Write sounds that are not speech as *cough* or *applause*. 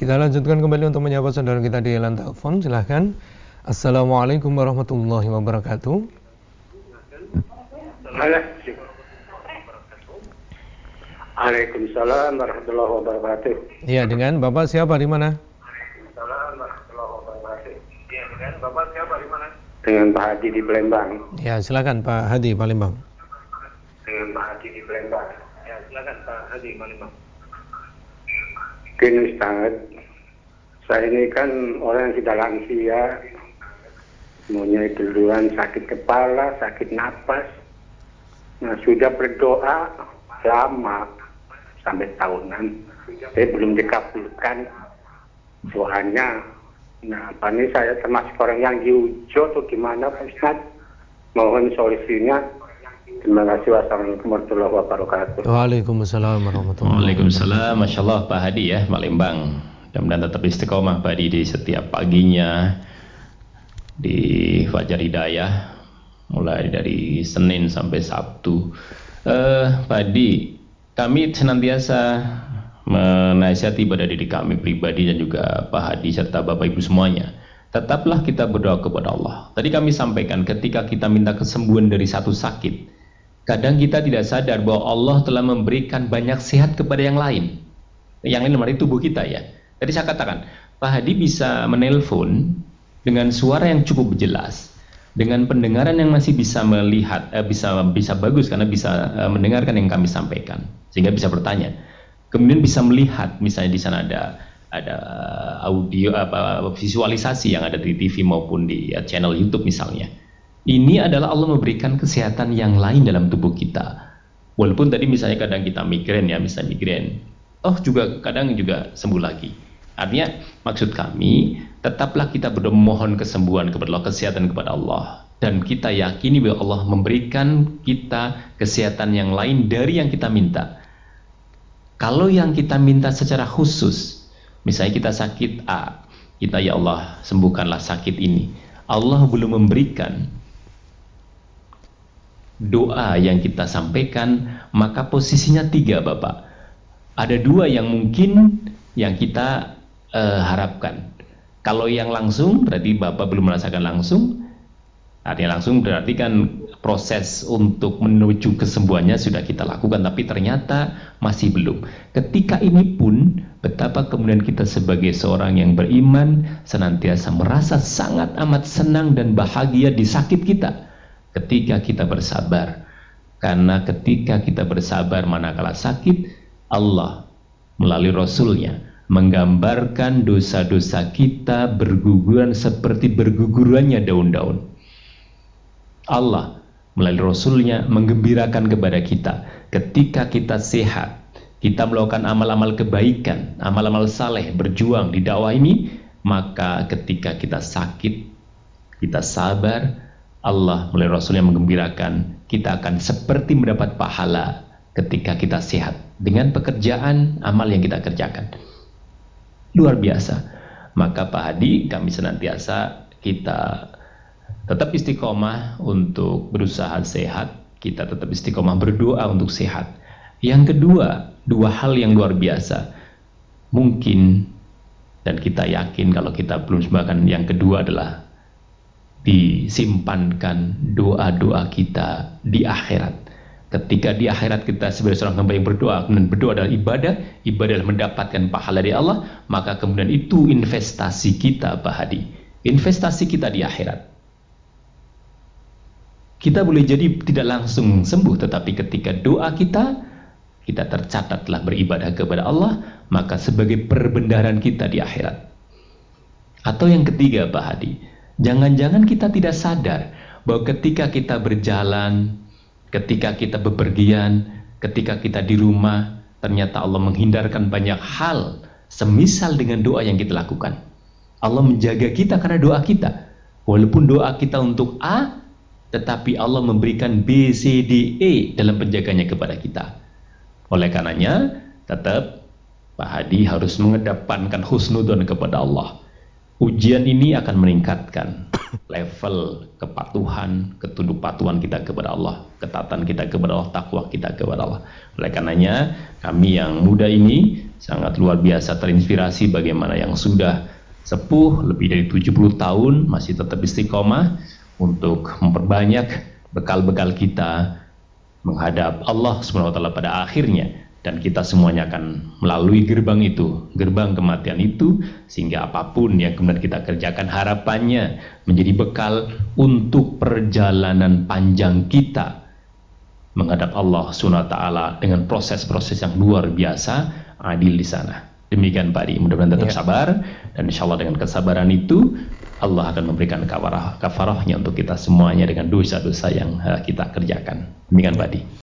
Kita lanjutkan kembali untuk menyapa saudara kita di line telepon. Silahkan. Assalamualaikum warahmatullahi wabarakatuh. Waalaikumsalam warahmatullahi wabarakatuh. Iya, dengan Bapak siapa di mana? Waalaikumsalam warahmatullahi wabarakatuh. Iya, dengan Bapak siapa di mana? Dengan Pak Hadi di Palembang. Ya, silakan Pak Hadi Palembang. Dengan Pak Hadi di Palembang. Ya, silakan Pak Hadi Palembang. Gini Ustaz, saya ini kan orang yang sudah lansia, semuanya duluan sakit kepala, sakit napas. Nah, sudah berdoa lama, sampai tahunan. Saya belum dikabulkan doanya. Nah, apa ini saya termasuk orang yang diujo atau gimana Pak Ustaz? Mohon solusinya. Terima kasih. Wassalamualaikum warahmatullahi wabarakatuh. Waalaikumsalam warahmatullahi Waalaikumsalam, Masya Allah Pak Hadi ya, Palembang. Mudah-mudahan tetap istiqomah Pak Hadi di setiap paginya di Fajar Hidayah, mulai dari Senin sampai Sabtu. Eh, Pak Hadi, kami senantiasa menasihati pada diri kami pribadi dan juga Pak Hadi serta Bapak Ibu semuanya. Tetaplah kita berdoa kepada Allah. Tadi kami sampaikan ketika kita minta kesembuhan dari satu sakit, kadang kita tidak sadar bahwa Allah telah memberikan banyak sehat kepada yang lain. Yang lain berarti tubuh kita ya. Tadi saya katakan, Pak Hadi bisa menelpon dengan suara yang cukup jelas, dengan pendengaran yang masih bisa melihat, eh, bisa bisa bagus karena bisa eh, mendengarkan yang kami sampaikan, sehingga bisa bertanya kemudian bisa melihat misalnya di sana ada ada audio apa visualisasi yang ada di TV maupun di uh, channel YouTube misalnya. Ini adalah Allah memberikan kesehatan yang lain dalam tubuh kita. Walaupun tadi misalnya kadang kita migrain ya, misalnya migrain. Oh juga kadang juga sembuh lagi. Artinya maksud kami tetaplah kita berdoa mohon kesembuhan kepada Allah, kesehatan kepada Allah dan kita yakini bahwa Allah memberikan kita kesehatan yang lain dari yang kita minta. Kalau yang kita minta secara khusus, misalnya kita sakit A, kita ya Allah sembuhkanlah sakit ini. Allah belum memberikan doa yang kita sampaikan, maka posisinya tiga Bapak. Ada dua yang mungkin yang kita uh, harapkan. Kalau yang langsung, berarti Bapak belum merasakan langsung. Artinya langsung berarti kan proses untuk menuju kesembuhannya sudah kita lakukan tapi ternyata masih belum. Ketika ini pun betapa kemudian kita sebagai seorang yang beriman senantiasa merasa sangat amat senang dan bahagia di sakit kita ketika kita bersabar. Karena ketika kita bersabar manakala sakit Allah melalui Rasulnya menggambarkan dosa-dosa kita berguguran seperti bergugurannya daun-daun. Allah melalui Rasulnya menggembirakan kepada kita ketika kita sehat kita melakukan amal-amal kebaikan amal-amal saleh berjuang di dakwah ini maka ketika kita sakit kita sabar Allah melalui Rasulnya menggembirakan kita akan seperti mendapat pahala ketika kita sehat dengan pekerjaan amal yang kita kerjakan luar biasa maka Pak Hadi kami senantiasa kita tetap istiqomah untuk berusaha sehat, kita tetap istiqomah berdoa untuk sehat. Yang kedua, dua hal yang luar biasa. Mungkin dan kita yakin kalau kita belum sembahkan yang kedua adalah disimpankan doa-doa kita di akhirat. Ketika di akhirat kita sebagai seorang hamba yang berdoa, kemudian berdoa adalah ibadah, ibadah adalah mendapatkan pahala dari Allah, maka kemudian itu investasi kita, Pak Hadi. Investasi kita di akhirat kita boleh jadi tidak langsung sembuh tetapi ketika doa kita kita tercatat telah beribadah kepada Allah maka sebagai perbendaharaan kita di akhirat atau yang ketiga Pak Hadi jangan-jangan kita tidak sadar bahwa ketika kita berjalan ketika kita bepergian ketika kita di rumah ternyata Allah menghindarkan banyak hal semisal dengan doa yang kita lakukan Allah menjaga kita karena doa kita walaupun doa kita untuk A tetapi Allah memberikan B, C, D, E dalam penjaganya kepada kita. Oleh karenanya, tetap Pak Hadi harus mengedepankan husnudon kepada Allah. Ujian ini akan meningkatkan *coughs* level kepatuhan, ketunduk kita kepada Allah, ketatan kita kepada Allah, takwa kita kepada Allah. Oleh karenanya, kami yang muda ini sangat luar biasa terinspirasi bagaimana yang sudah sepuh lebih dari 70 tahun masih tetap istiqomah untuk memperbanyak bekal-bekal kita menghadap Allah SWT pada akhirnya dan kita semuanya akan melalui gerbang itu, gerbang kematian itu sehingga apa pun yang kemudian kita kerjakan harapannya menjadi bekal untuk perjalanan panjang kita menghadap Allah SWT dengan proses-proses yang luar biasa adil di sana. Demikian Pak Di, mudah-mudahan tetap ya. sabar dan insya Allah dengan kesabaran itu Allah akan memberikan kafarah, kafarahnya untuk kita semuanya dengan dosa-dosa yang eh, kita kerjakan. Demikian Pak Di.